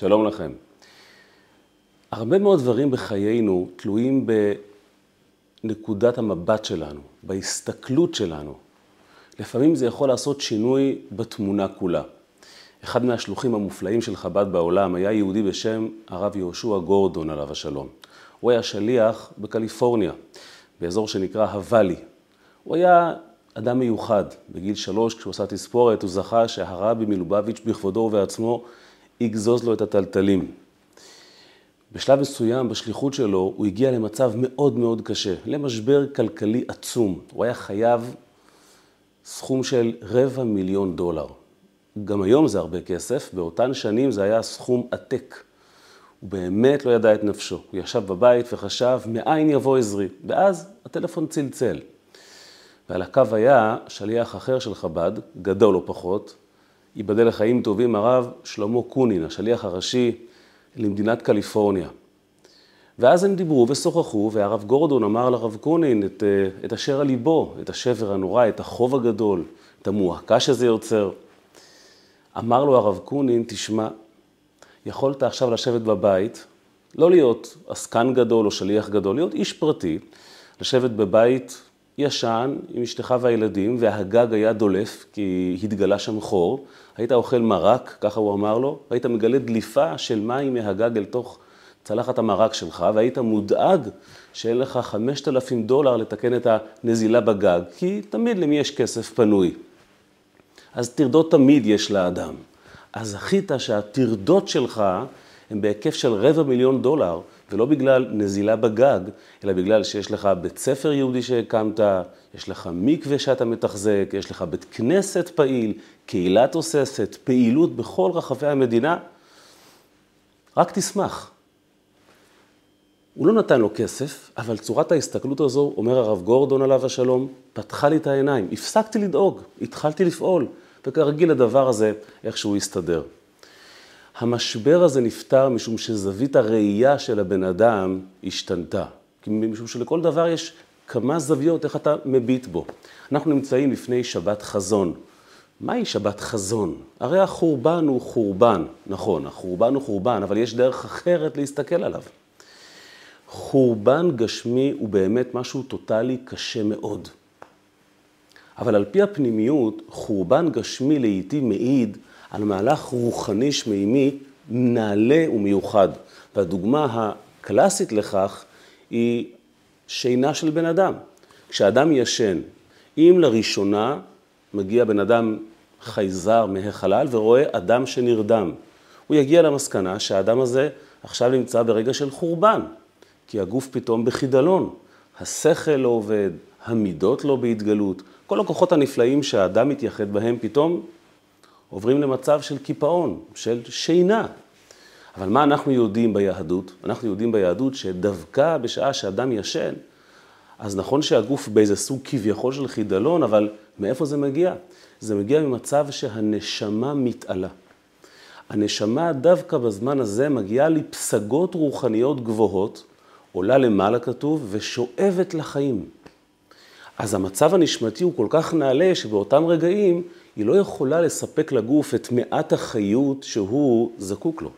שלום לכם. הרבה מאוד דברים בחיינו תלויים בנקודת המבט שלנו, בהסתכלות שלנו. לפעמים זה יכול לעשות שינוי בתמונה כולה. אחד מהשלוחים המופלאים של חב"ד בעולם היה יהודי בשם הרב יהושע גורדון עליו השלום. הוא היה שליח בקליפורניה, באזור שנקרא הוואלי. הוא היה אדם מיוחד. בגיל שלוש, כשהוא עשה תספורת, הוא זכה שהרבי מלובביץ' בכבודו ובעצמו יגזוז לו את הטלטלים. בשלב מסוים בשליחות שלו הוא הגיע למצב מאוד מאוד קשה, למשבר כלכלי עצום. הוא היה חייב סכום של רבע מיליון דולר. גם היום זה הרבה כסף, באותן שנים זה היה סכום עתק. הוא באמת לא ידע את נפשו. הוא ישב בבית וחשב, מאין יבוא עזרי? ואז הטלפון צלצל. ועל הקו היה שליח אחר של חב"ד, גדול לא פחות, ייבדל לחיים טובים, הרב שלמה קונין, השליח הראשי למדינת קליפורניה. ואז הם דיברו ושוחחו, והרב גורדון אמר לרב קונין את, אה, את אשר על ליבו, את השבר הנורא, את החוב הגדול, את המועקה שזה יוצר. אמר לו הרב קונין, תשמע, יכולת עכשיו לשבת בבית, לא להיות עסקן גדול או שליח גדול, להיות איש פרטי, לשבת בבית ישן עם אשתך והילדים, והגג היה דולף, כי התגלה שם חור. היית אוכל מרק, ככה הוא אמר לו, והיית מגלה דליפה של מים מהגג אל תוך צלחת המרק שלך, והיית מודאג שאין לך 5,000 דולר לתקן את הנזילה בגג, כי תמיד למי יש כסף פנוי. אז טרדות תמיד יש לאדם. אז זכית שהטרדות שלך הן בהיקף של רבע מיליון דולר, ולא בגלל נזילה בגג, אלא בגלל שיש לך בית ספר יהודי שהקמת, יש לך מקווה שאתה מתחזק, יש לך בית כנסת פעיל, קהילה תוססת, פעילות בכל רחבי המדינה. רק תשמח. הוא לא נתן לו כסף, אבל צורת ההסתכלות הזו, אומר הרב גורדון עליו השלום, פתחה לי את העיניים. הפסקתי לדאוג, התחלתי לפעול, וכרגיל הדבר הזה איכשהו הסתדר. המשבר הזה נפתר משום שזווית הראייה של הבן אדם השתנתה. משום שלכל דבר יש כמה זוויות, איך אתה מביט בו. אנחנו נמצאים לפני שבת חזון. מהי שבת חזון? הרי החורבן הוא חורבן, נכון, החורבן הוא חורבן, אבל יש דרך אחרת להסתכל עליו. חורבן גשמי הוא באמת משהו טוטאלי קשה מאוד. אבל על פי הפנימיות, חורבן גשמי לעיתים מעיד על מהלך רוחני שמימי נעלה ומיוחד. והדוגמה הקלאסית לכך היא שינה של בן אדם. כשאדם ישן, אם לראשונה מגיע בן אדם חייזר מהחלל ורואה אדם שנרדם, הוא יגיע למסקנה שהאדם הזה עכשיו נמצא ברגע של חורבן, כי הגוף פתאום בחידלון, השכל לא עובד, המידות לא בהתגלות, כל הכוחות הנפלאים שהאדם מתייחד בהם פתאום עוברים למצב של קיפאון, של שינה. אבל מה אנחנו יודעים ביהדות? אנחנו יודעים ביהדות שדווקא בשעה שאדם ישן, אז נכון שהגוף באיזה סוג כביכול של חידלון, אבל מאיפה זה מגיע? זה מגיע ממצב שהנשמה מתעלה. הנשמה דווקא בזמן הזה מגיעה לפסגות רוחניות גבוהות, עולה למעלה כתוב, ושואבת לחיים. אז המצב הנשמתי הוא כל כך נעלה שבאותם רגעים היא לא יכולה לספק לגוף את מעט החיות שהוא זקוק לו.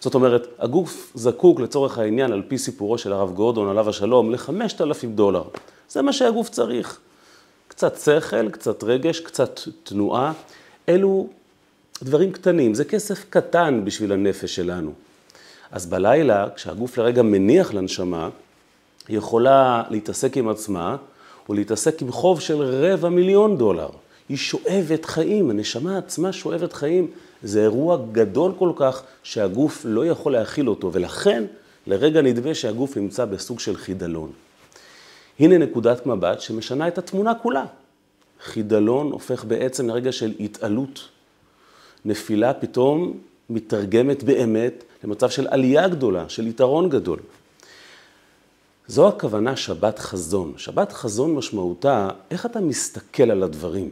זאת אומרת, הגוף זקוק לצורך העניין, על פי סיפורו של הרב גורדון, עליו השלום, ל-5,000 דולר. זה מה שהגוף צריך. קצת שכל, קצת רגש, קצת תנועה. אלו דברים קטנים, זה כסף קטן בשביל הנפש שלנו. אז בלילה, כשהגוף לרגע מניח לנשמה, היא יכולה להתעסק עם עצמה, ולהתעסק עם חוב של רבע מיליון דולר. היא שואבת חיים, הנשמה עצמה שואבת חיים. זה אירוע גדול כל כך שהגוף לא יכול להכיל אותו, ולכן לרגע נדמה שהגוף נמצא בסוג של חידלון. הנה נקודת מבט שמשנה את התמונה כולה. חידלון הופך בעצם לרגע של התעלות. נפילה פתאום מתרגמת באמת למצב של עלייה גדולה, של יתרון גדול. זו הכוונה שבת חזון. שבת חזון משמעותה, איך אתה מסתכל על הדברים.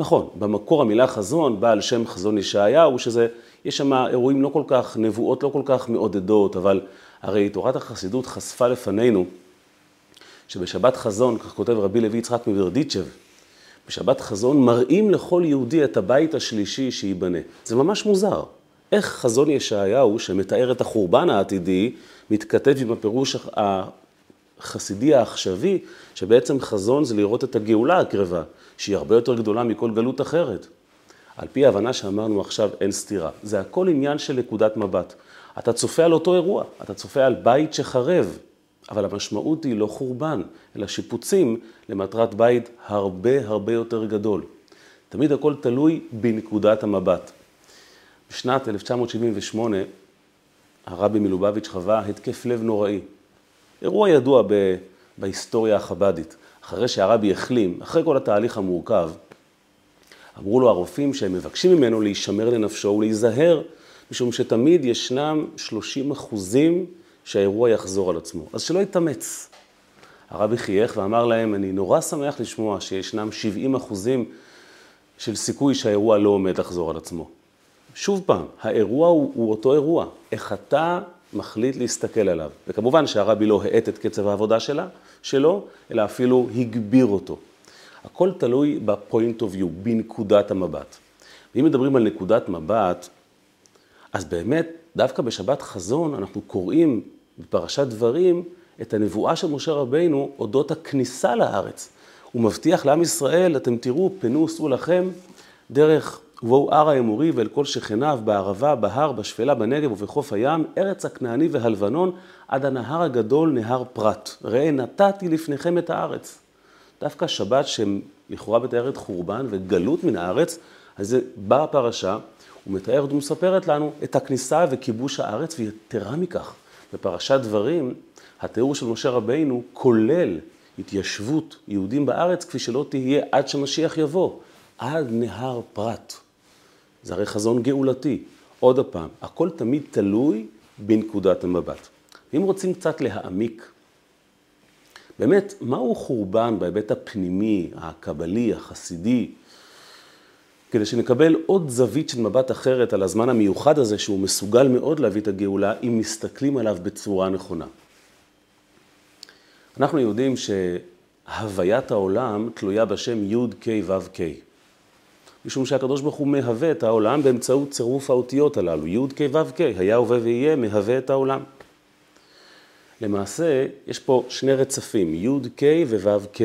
נכון, במקור המילה חזון באה על שם חזון ישעיהו, שזה, יש שם אירועים לא כל כך, נבואות לא כל כך מעודדות, אבל הרי תורת החסידות חשפה לפנינו שבשבת חזון, כך כותב רבי לוי יצחק מברדיצ'ב, בשבת חזון מראים לכל יהודי את הבית השלישי שייבנה. זה ממש מוזר. איך חזון ישעיהו, שמתאר את החורבן העתידי, מתכתב עם הפירוש החסידי העכשווי, שבעצם חזון זה לראות את הגאולה הקרבה, שהיא הרבה יותר גדולה מכל גלות אחרת. על פי ההבנה שאמרנו עכשיו, אין סתירה. זה הכל עניין של נקודת מבט. אתה צופה על אותו אירוע, אתה צופה על בית שחרב, אבל המשמעות היא לא חורבן, אלא שיפוצים למטרת בית הרבה הרבה יותר גדול. תמיד הכל תלוי בנקודת המבט. בשנת 1978 הרבי מלובביץ' חווה התקף לב נוראי. אירוע ידוע ב... בהיסטוריה החבדית. אחרי שהרבי החלים, אחרי כל התהליך המורכב, אמרו לו הרופאים שהם מבקשים ממנו להישמר לנפשו ולהיזהר, משום שתמיד ישנם 30 אחוזים שהאירוע יחזור על עצמו. אז שלא יתאמץ. הרבי חייך ואמר להם, אני נורא שמח לשמוע שישנם 70 אחוזים של סיכוי שהאירוע לא עומד לחזור על עצמו. שוב פעם, האירוע הוא, הוא אותו אירוע. איך אתה מחליט להסתכל עליו. וכמובן שהרבי לא האט את קצב העבודה שלה, שלו, אלא אפילו הגביר אותו. הכל תלוי בפוינט אוף יו, בנקודת המבט. ואם מדברים על נקודת מבט, אז באמת, דווקא בשבת חזון אנחנו קוראים בפרשת דברים את הנבואה של משה רבינו אודות הכניסה לארץ. הוא מבטיח לעם ישראל, אתם תראו, פנו וסעו לכם דרך ובואו הר האמורי ואל כל שכניו, בערבה, בהר, בשפלה, בנגב ובחוף הים, ארץ הכנעני והלבנון, עד הנהר הגדול, נהר פרת. ראה, נתתי לפניכם את הארץ. דווקא שבת שלכאורה מתארת חורבן וגלות מן הארץ, אז באה הפרשה ומתארת ומספרת לנו את הכניסה וכיבוש הארץ, ויתרה מכך, בפרשת דברים, התיאור של משה רבינו כולל התיישבות יהודים בארץ כפי שלא תהיה עד שמשיח יבוא, עד נהר פרת. זה הרי חזון גאולתי. עוד הפעם, הכל תמיד תלוי בנקודת המבט. אם רוצים קצת להעמיק, באמת, מהו חורבן בהיבט הפנימי, הקבלי, החסידי, כדי שנקבל עוד זווית של מבט אחרת על הזמן המיוחד הזה, שהוא מסוגל מאוד להביא את הגאולה, אם מסתכלים עליו בצורה נכונה. אנחנו יודעים שהוויית העולם תלויה בשם י' כ' ו' כ'. משום שהקדוש ברוך הוא מהווה את העולם באמצעות צירוף האותיות הללו, י' כ' ו' כ', היה הווה ויהיה, מהווה את העולם. למעשה, יש פה שני רצפים, י' כ' וו' כ'.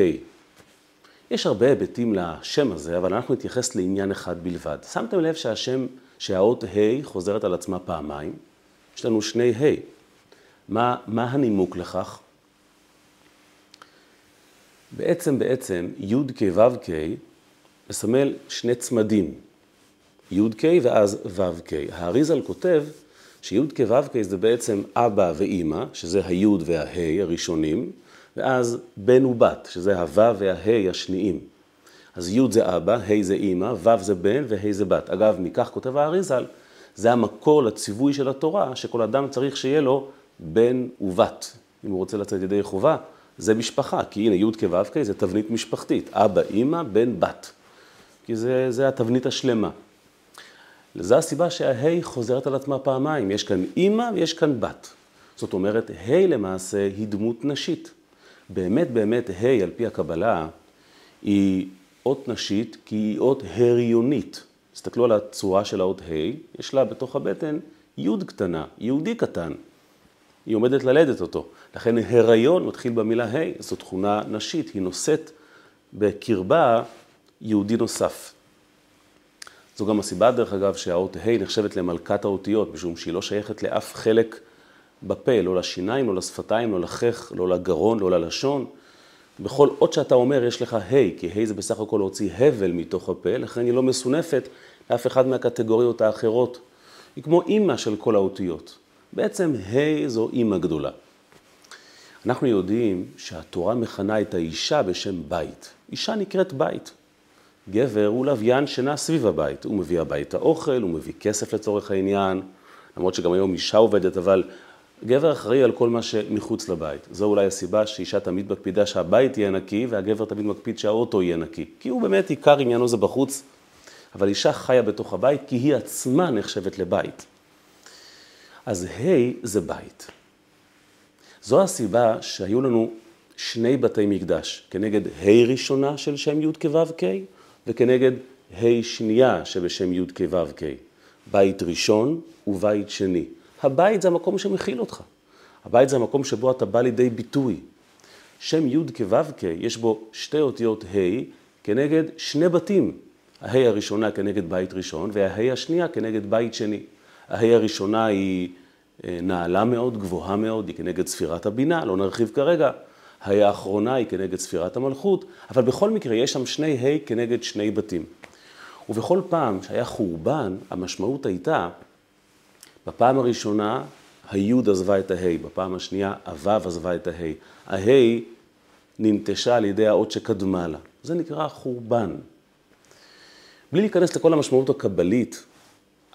יש הרבה היבטים לשם הזה, אבל אנחנו נתייחס לעניין אחד בלבד. שמתם לב שהשם, שהאות ה' חוזרת על עצמה פעמיים? יש לנו שני ה'. מה, מה הנימוק לכך? בעצם, בעצם, י' כ' ו' כ' מסמל שני צמדים, י"ק ואז ו"ק. האריזל כותב שי"ק ו"ק זה בעצם אבא ואימא, שזה היוד וההי הראשונים, ואז בן ובת, שזה הו' וההי השניים. אז י' זה אבא, ה' זה אימא, ו' זה בן וה' זה בת. אגב, מכך כותב האריזל, זה המקור לציווי של התורה, שכל אדם צריך שיהיה לו בן ובת. אם הוא רוצה לצאת ידי חובה, זה משפחה, כי הנה י' כו' זה תבנית משפחתית, אבא, אימא, בן, בת. כי זה, זה התבנית השלמה. זו הסיבה שהה' חוזרת על עצמה פעמיים, יש כאן אימא ויש כאן בת. זאת אומרת, ה' למעשה היא דמות נשית. באמת באמת ה' על פי הקבלה היא אות נשית כי היא אות הריונית. תסתכלו על הצורה של האות ה', יש לה בתוך הבטן י' קטנה, יהודי קטן. היא עומדת ללדת אותו. לכן הריון מתחיל במילה ה', זו תכונה נשית, היא נושאת בקרבה יהודי נוסף. זו גם הסיבה, דרך אגב, שהאות ה' נחשבת למלכת האותיות, משום שהיא לא שייכת לאף חלק בפה, לא לשיניים, לא לשפתיים, לא לחך, לא לגרון, לא ללשון. בכל אות שאתה אומר יש לך ה', כי ה' זה בסך הכל להוציא הבל מתוך הפה, לכן היא לא מסונפת לאף אחד מהקטגוריות האחרות. היא כמו אימא של כל האותיות. בעצם ה' זו אימא גדולה. אנחנו יודעים שהתורה מכנה את האישה בשם בית. אישה נקראת בית. גבר הוא לוויין שנע סביב הבית, הוא מביא הביתה אוכל, הוא מביא כסף לצורך העניין, למרות שגם היום אישה עובדת, אבל גבר אחראי על כל מה שמחוץ לבית. זו אולי הסיבה שאישה תמיד מקפידה שהבית יהיה נקי, והגבר תמיד מקפיד שהאוטו יהיה נקי. כי הוא באמת עיקר עניינו זה בחוץ, אבל אישה חיה בתוך הבית כי היא עצמה נחשבת לבית. אז ה' זה בית. זו הסיבה שהיו לנו שני בתי מקדש, כנגד ה' ראשונה של שם י' כו' כ', וכנגד ה' שנייה שבשם י' כו' כ'. בית ראשון ובית שני. הבית זה המקום שמכיל אותך. הבית זה המקום שבו אתה בא לידי ביטוי. שם י' כו' כ', יש בו שתי אותיות ה' כנגד שני בתים. הה' הראשונה כנגד בית ראשון והה' השנייה כנגד בית שני. הה' הראשונה היא אה, נעלה מאוד, גבוהה מאוד, היא כנגד ספירת הבינה, לא נרחיב כרגע. האחרונה היא כנגד ספירת המלכות, אבל בכל מקרה יש שם שני ה' כנגד שני בתים. ובכל פעם שהיה חורבן, המשמעות הייתה, בפעם הראשונה היוד עזבה את הה', בפעם השנייה הוו עזבה את הה'. הה' ננטשה על ידי האות שקדמה לה. זה נקרא חורבן. בלי להיכנס לכל המשמעות הקבלית,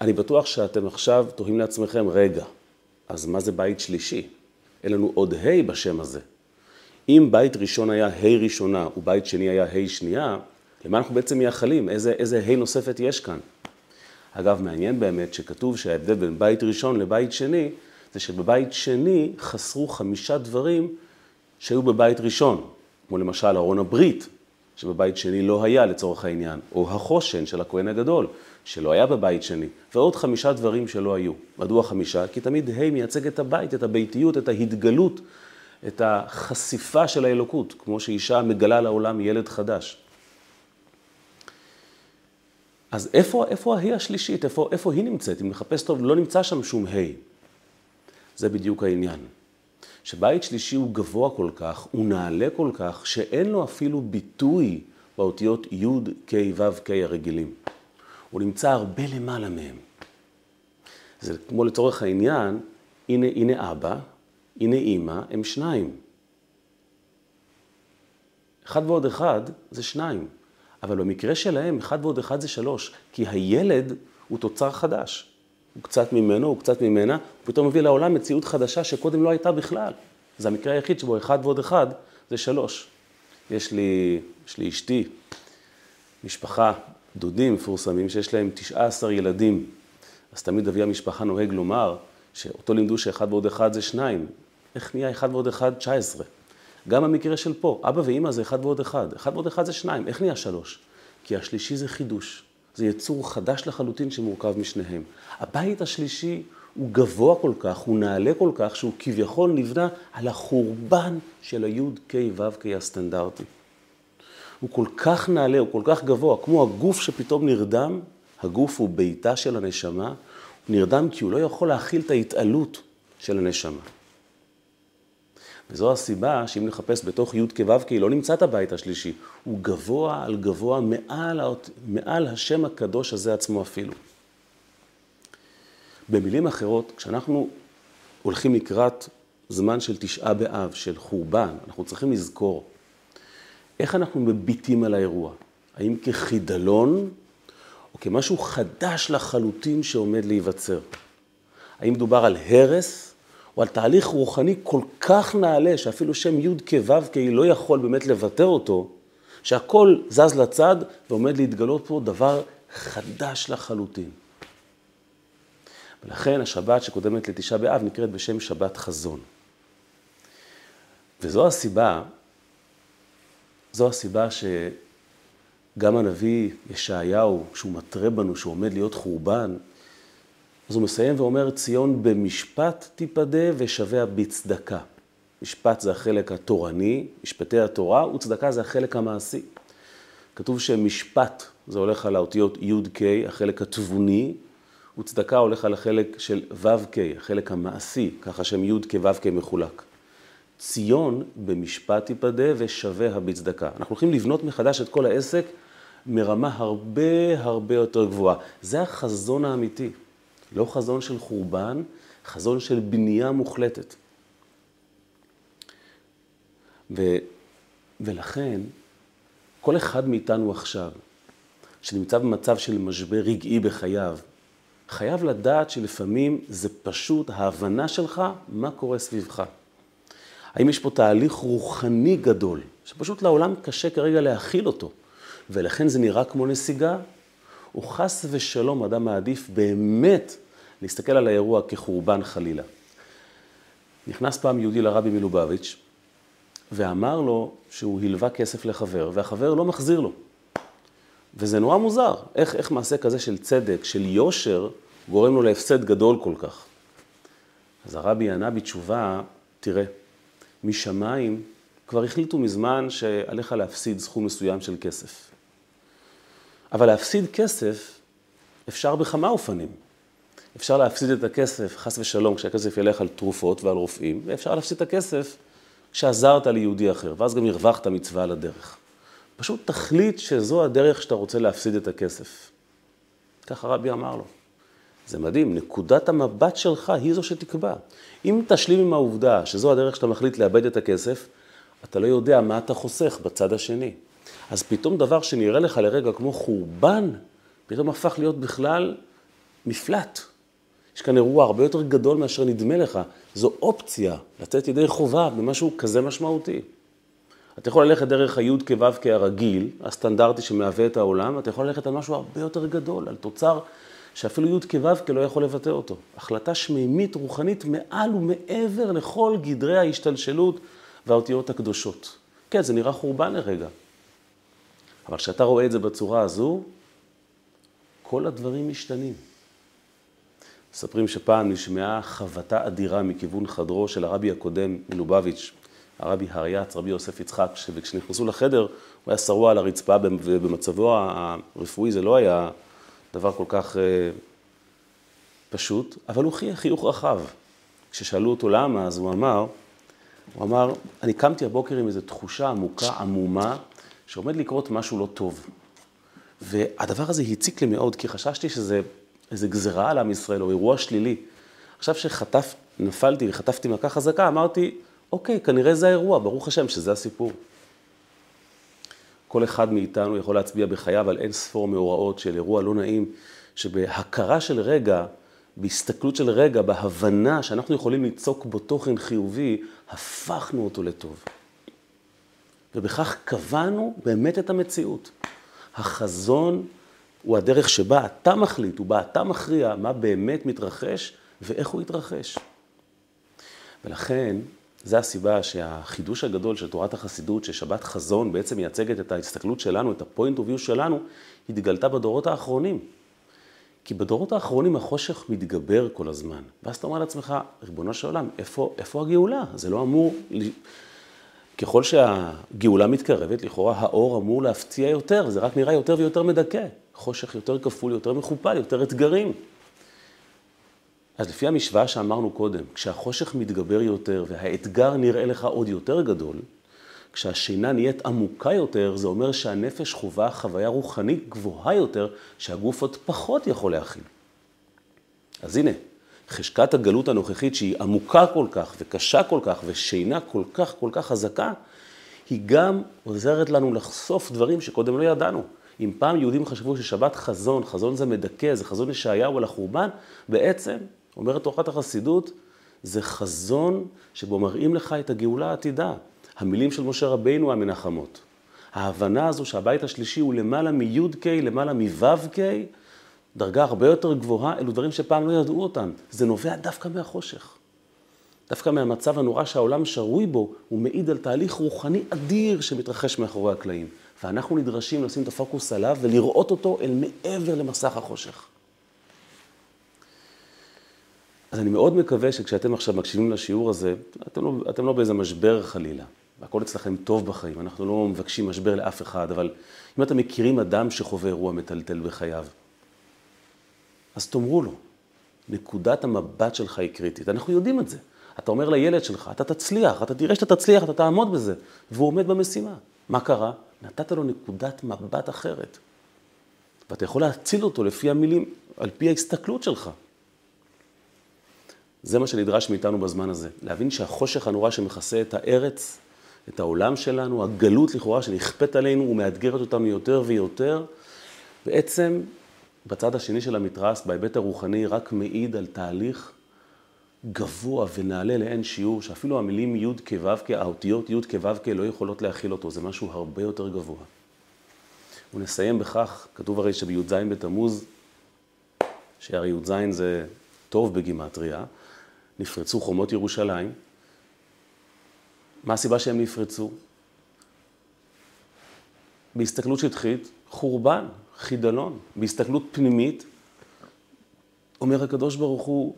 אני בטוח שאתם עכשיו תוהים לעצמכם, רגע, אז מה זה בית שלישי? אין לנו עוד ה' בשם הזה. אם בית ראשון היה ה' ראשונה ובית שני היה ה' שנייה, למה אנחנו בעצם מייחלים? איזה, איזה ה' נוספת יש כאן? אגב, מעניין באמת שכתוב שההבדל בין בית ראשון לבית שני, זה שבבית שני חסרו חמישה דברים שהיו בבית ראשון, כמו למשל ארון הברית, שבבית שני לא היה לצורך העניין, או החושן של הכהן הגדול, שלא היה בבית שני, ועוד חמישה דברים שלא היו. מדוע חמישה? כי תמיד ה' מייצג את הבית, את הביתיות, את ההתגלות, את החשיפה של האלוקות, כמו שאישה מגלה לעולם ילד חדש. אז איפה, איפה ההיא השלישית? איפה, איפה היא נמצאת? אם נחפש טוב, לא נמצא שם שום ה'. זה בדיוק העניין. שבית שלישי הוא גבוה כל כך, הוא נעלה כל כך, שאין לו אפילו ביטוי באותיות י', ק', ו', ק' הרגילים. הוא נמצא הרבה למעלה מהם. זה כמו לצורך העניין, הנה, הנה אבא, הנה אימא, הם שניים. אחד ועוד אחד זה שניים. אבל במקרה שלהם, אחד ועוד אחד זה שלוש, כי הילד הוא תוצר חדש. הוא קצת ממנו, הוא קצת ממנה, הוא פתאום מביא לעולם מציאות חדשה שקודם לא הייתה בכלל. זה המקרה היחיד שבו אחד ועוד אחד זה שלוש. יש לי, יש לי אשתי, משפחה, דודים מפורסמים, שיש להם 19 ילדים. אז תמיד אבי המשפחה נוהג לומר, שאותו לימדו שאחד ועוד אחד זה שניים. איך נהיה אחד ועוד אחד 19? גם המקרה של פה, אבא ואימא זה אחד ועוד אחד, אחד ועוד אחד זה שניים, איך נהיה שלוש? כי השלישי זה חידוש, זה יצור חדש לחלוטין שמורכב משניהם. הבית השלישי הוא גבוה כל כך, הוא נעלה כל כך, שהוא כביכול נבנה על החורבן של היוד ק' ו' ק' הסטנדרטי. הוא כל כך נעלה, הוא כל כך גבוה, כמו הגוף שפתאום נרדם, הגוף הוא ביתה של הנשמה, הוא נרדם כי הוא לא יכול להכיל את ההתעלות של הנשמה. וזו הסיבה שאם נחפש בתוך י' כו' כי לא נמצא את הבית השלישי, הוא גבוה על גבוה מעל, מעל השם הקדוש הזה עצמו אפילו. במילים אחרות, כשאנחנו הולכים לקראת זמן של תשעה באב, של חורבן, אנחנו צריכים לזכור איך אנחנו מביטים על האירוע. האם כחידלון או כמשהו חדש לחלוטין שעומד להיווצר? האם מדובר על הרס או על תהליך רוחני כל כך נעלה, שאפילו שם י' כו' כי לא יכול באמת לבטא אותו, שהכל זז לצד ועומד להתגלות פה דבר חדש לחלוטין. ולכן השבת שקודמת לתשעה באב נקראת בשם שבת חזון. וזו הסיבה, זו הסיבה שגם הנביא ישעיהו, כשהוא מתרה בנו, שהוא עומד להיות חורבן, אז הוא מסיים ואומר, ציון במשפט תיפדה ושביה בצדקה. משפט זה החלק התורני, משפטי התורה, וצדקה זה החלק המעשי. כתוב שמשפט זה הולך על האותיות י"ק, החלק התבוני, וצדקה הולך על החלק של ו"ק, החלק המעשי, ככה שם י"ק ו"ק מחולק. ציון במשפט תיפדה ושביה בצדקה. אנחנו הולכים לבנות מחדש את כל העסק מרמה הרבה הרבה יותר גבוהה. זה החזון האמיתי. לא חזון של חורבן, חזון של בנייה מוחלטת. ו, ולכן, כל אחד מאיתנו עכשיו, שנמצא במצב של משבר רגעי בחייו, חייב לדעת שלפעמים זה פשוט ההבנה שלך מה קורה סביבך. האם יש פה תהליך רוחני גדול, שפשוט לעולם קשה כרגע להכיל אותו, ולכן זה נראה כמו נסיגה, או חס ושלום אדם מעדיף באמת להסתכל על האירוע כחורבן חלילה. נכנס פעם יהודי לרבי מלובביץ' ואמר לו שהוא הלווה כסף לחבר, והחבר לא מחזיר לו. וזה נורא מוזר, איך, איך מעשה כזה של צדק, של יושר, גורם לו להפסד גדול כל כך. אז הרבי ענה בתשובה, תראה, משמיים כבר החליטו מזמן שעליך להפסיד סכום מסוים של כסף. אבל להפסיד כסף אפשר בכמה אופנים. אפשר להפסיד את הכסף, חס ושלום, כשהכסף ילך על תרופות ועל רופאים, ואפשר להפסיד את הכסף כשעזרת ליהודי אחר, ואז גם הרווחת מצווה על הדרך. פשוט תחליט שזו הדרך שאתה רוצה להפסיד את הכסף. ככה רבי אמר לו. זה מדהים, נקודת המבט שלך היא זו שתקבע. אם תשלים עם העובדה שזו הדרך שאתה מחליט לאבד את הכסף, אתה לא יודע מה אתה חוסך בצד השני. אז פתאום דבר שנראה לך לרגע כמו חורבן, פתאום הפך להיות בכלל מפלט. יש כאן אירוע הרבה יותר גדול מאשר נדמה לך. זו אופציה לצאת ידי חובה במשהו כזה משמעותי. אתה יכול ללכת דרך היוד כו' כהרגיל, הסטנדרטי שמהווה את העולם, אתה יכול ללכת על משהו הרבה יותר גדול, על תוצר שאפילו יוד כו' לא יכול לבטא אותו. החלטה שמימית, רוחנית, מעל ומעבר לכל גדרי ההשתלשלות והאותיות הקדושות. כן, זה נראה חורבן לרגע, אבל כשאתה רואה את זה בצורה הזו, כל הדברים משתנים. מספרים שפעם נשמעה חבטה אדירה מכיוון חדרו של הרבי הקודם מלובביץ', הרבי הריאץ, רבי יוסף יצחק, וכשנכנסו לחדר הוא היה שרוע על הרצפה, ובמצבו הרפואי זה לא היה דבר כל כך אה, פשוט, אבל הוא חייך חיוך רחב. כששאלו אותו למה, אז הוא אמר, הוא אמר, אני קמתי הבוקר עם איזו תחושה עמוקה, עמומה, שעומד לקרות משהו לא טוב. והדבר הזה הציק לי מאוד, כי חששתי שזה איזה גזרה על עם ישראל, או אירוע שלילי. עכשיו שחטף, נפלתי וחטפתי מכה חזקה, אמרתי, אוקיי, כנראה זה האירוע, ברוך השם שזה הסיפור. כל אחד מאיתנו יכול להצביע בחייו על אין ספור מאורעות של אירוע לא נעים, שבהכרה של רגע, בהסתכלות של רגע, בהבנה שאנחנו יכולים ליצוק בו תוכן חיובי, הפכנו אותו לטוב. ובכך קבענו באמת את המציאות. החזון הוא הדרך שבה אתה מחליט, ובה אתה מכריע מה באמת מתרחש ואיך הוא יתרחש. ולכן, זו הסיבה שהחידוש הגדול של תורת החסידות, ששבת חזון בעצם מייצגת את ההסתכלות שלנו, את ה-point of view שלנו, התגלתה בדורות האחרונים. כי בדורות האחרונים החושך מתגבר כל הזמן. ואז אתה אומר לעצמך, ריבונו של עולם, איפה, איפה הגאולה? זה לא אמור... ככל שהגאולה מתקרבת, לכאורה האור אמור להפתיע יותר, זה רק נראה יותר ויותר מדכא. חושך יותר כפול, יותר מכופל, יותר אתגרים. אז לפי המשוואה שאמרנו קודם, כשהחושך מתגבר יותר והאתגר נראה לך עוד יותר גדול, כשהשינה נהיית עמוקה יותר, זה אומר שהנפש חווה חוויה רוחנית גבוהה יותר, שהגוף עוד פחות יכול להכיל. אז הנה, חשקת הגלות הנוכחית שהיא עמוקה כל כך וקשה כל כך ושינה כל כך כל כך חזקה, היא גם עוזרת לנו לחשוף דברים שקודם לא ידענו. אם פעם יהודים חשבו ששבת חזון, חזון זה מדכא, זה חזון ישעיהו על החורבן, בעצם, אומרת תורת החסידות, זה חזון שבו מראים לך את הגאולה העתידה. המילים של משה רבינו המנחמות. ההבנה הזו שהבית השלישי הוא למעלה מי"ק, למעלה מו"ק, דרגה הרבה יותר גבוהה, אלו דברים שפעם לא ידעו אותם. זה נובע דווקא מהחושך. דווקא מהמצב הנורא שהעולם שרוי בו, הוא מעיד על תהליך רוחני אדיר שמתרחש מאחורי הקלעים. ואנחנו נדרשים לשים את הפוקוס עליו ולראות אותו אל מעבר למסך החושך. אז אני מאוד מקווה שכשאתם עכשיו מקשיבים לשיעור הזה, אתם לא, אתם לא באיזה משבר חלילה. והכל אצלכם טוב בחיים, אנחנו לא מבקשים משבר לאף אחד, אבל אם אתם מכירים אדם שחווה אירוע מטלטל בחייו, אז תאמרו לו, נקודת המבט שלך היא קריטית. אנחנו יודעים את זה. אתה אומר לילד שלך, אתה תצליח, אתה תראה שאתה תצליח, אתה תעמוד בזה. והוא עומד במשימה. מה קרה? נתת לו נקודת מבט אחרת. ואתה יכול להציל אותו לפי המילים, על פי ההסתכלות שלך. זה מה שנדרש מאיתנו בזמן הזה. להבין שהחושך הנורא שמכסה את הארץ, את העולם שלנו, הגלות לכאורה שנכפית עלינו ומאתגרת אותנו יותר ויותר, בעצם בצד השני של המתרס, בהיבט הרוחני, רק מעיד על תהליך גבוה ונעלה לאין שיעור, שאפילו המילים י' כו' האותיות י' כו' לא יכולות להכיל אותו, זה משהו הרבה יותר גבוה. ונסיים בכך, כתוב הרי שבי"ז בתמוז, שהרי י"ז זה טוב בגימטריה, נפרצו חומות ירושלים. מה הסיבה שהם נפרצו? בהסתכלות שטחית, חורבן, חידלון. בהסתכלות פנימית, אומר הקדוש ברוך הוא,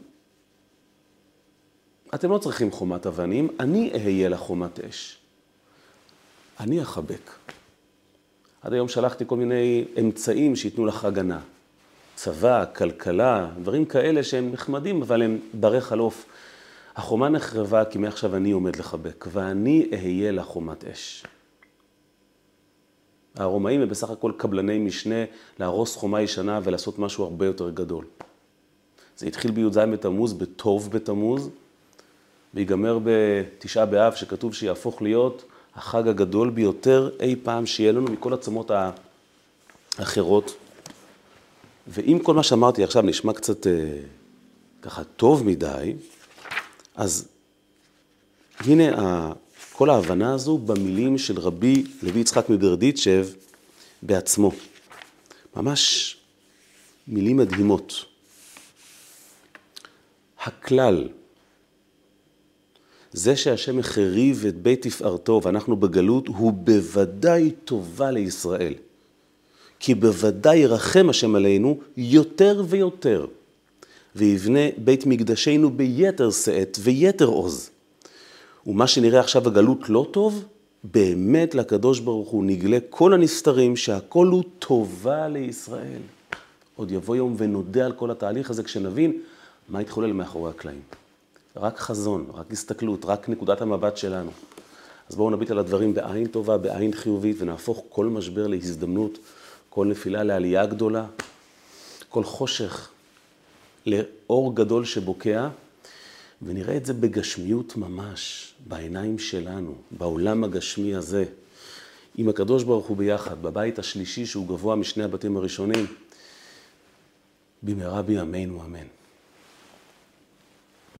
אתם לא צריכים חומת אבנים, אני אהיה לחומת אש. אני אחבק. עד היום שלחתי כל מיני אמצעים שייתנו לך הגנה. צבא, כלכלה, דברים כאלה שהם נחמדים, אבל הם ברי חלוף. החומה נחרבה כי מעכשיו אני עומד לחבק, ואני אהיה לחומת אש. הרומאים הם בסך הכל קבלני משנה להרוס חומה ישנה ולעשות משהו הרבה יותר גדול. זה התחיל בי"ז בתמוז, בטוב בתמוז, ויגמר בתשעה באב, שכתוב שיהפוך להיות החג הגדול ביותר אי פעם שיהיה לנו מכל עצמות האחרות. ואם כל מה שאמרתי עכשיו נשמע קצת אה, ככה טוב מדי, אז הנה כל ההבנה הזו במילים של רבי לוי יצחק מברדיצ'ב בעצמו. ממש מילים מדהימות. הכלל, זה שהשם החריב את בית תפארתו ואנחנו בגלות, הוא בוודאי טובה לישראל. כי בוודאי ירחם השם עלינו יותר ויותר, ויבנה בית מקדשנו ביתר שאת ויתר עוז. ומה שנראה עכשיו הגלות לא טוב, באמת לקדוש ברוך הוא נגלה כל הנסתרים שהכל הוא טובה לישראל. עוד יבוא יום ונודה על כל התהליך הזה כשנבין מה התחולל מאחורי הקלעים. רק חזון, רק הסתכלות, רק נקודת המבט שלנו. אז בואו נביט על הדברים בעין טובה, בעין חיובית, ונהפוך כל משבר להזדמנות, כל נפילה לעלייה גדולה, כל חושך לאור גדול שבוקע, ונראה את זה בגשמיות ממש, בעיניים שלנו, בעולם הגשמי הזה, עם הקדוש ברוך הוא ביחד, בבית השלישי שהוא גבוה משני הבתים הראשונים, במהרה בימינו אמן.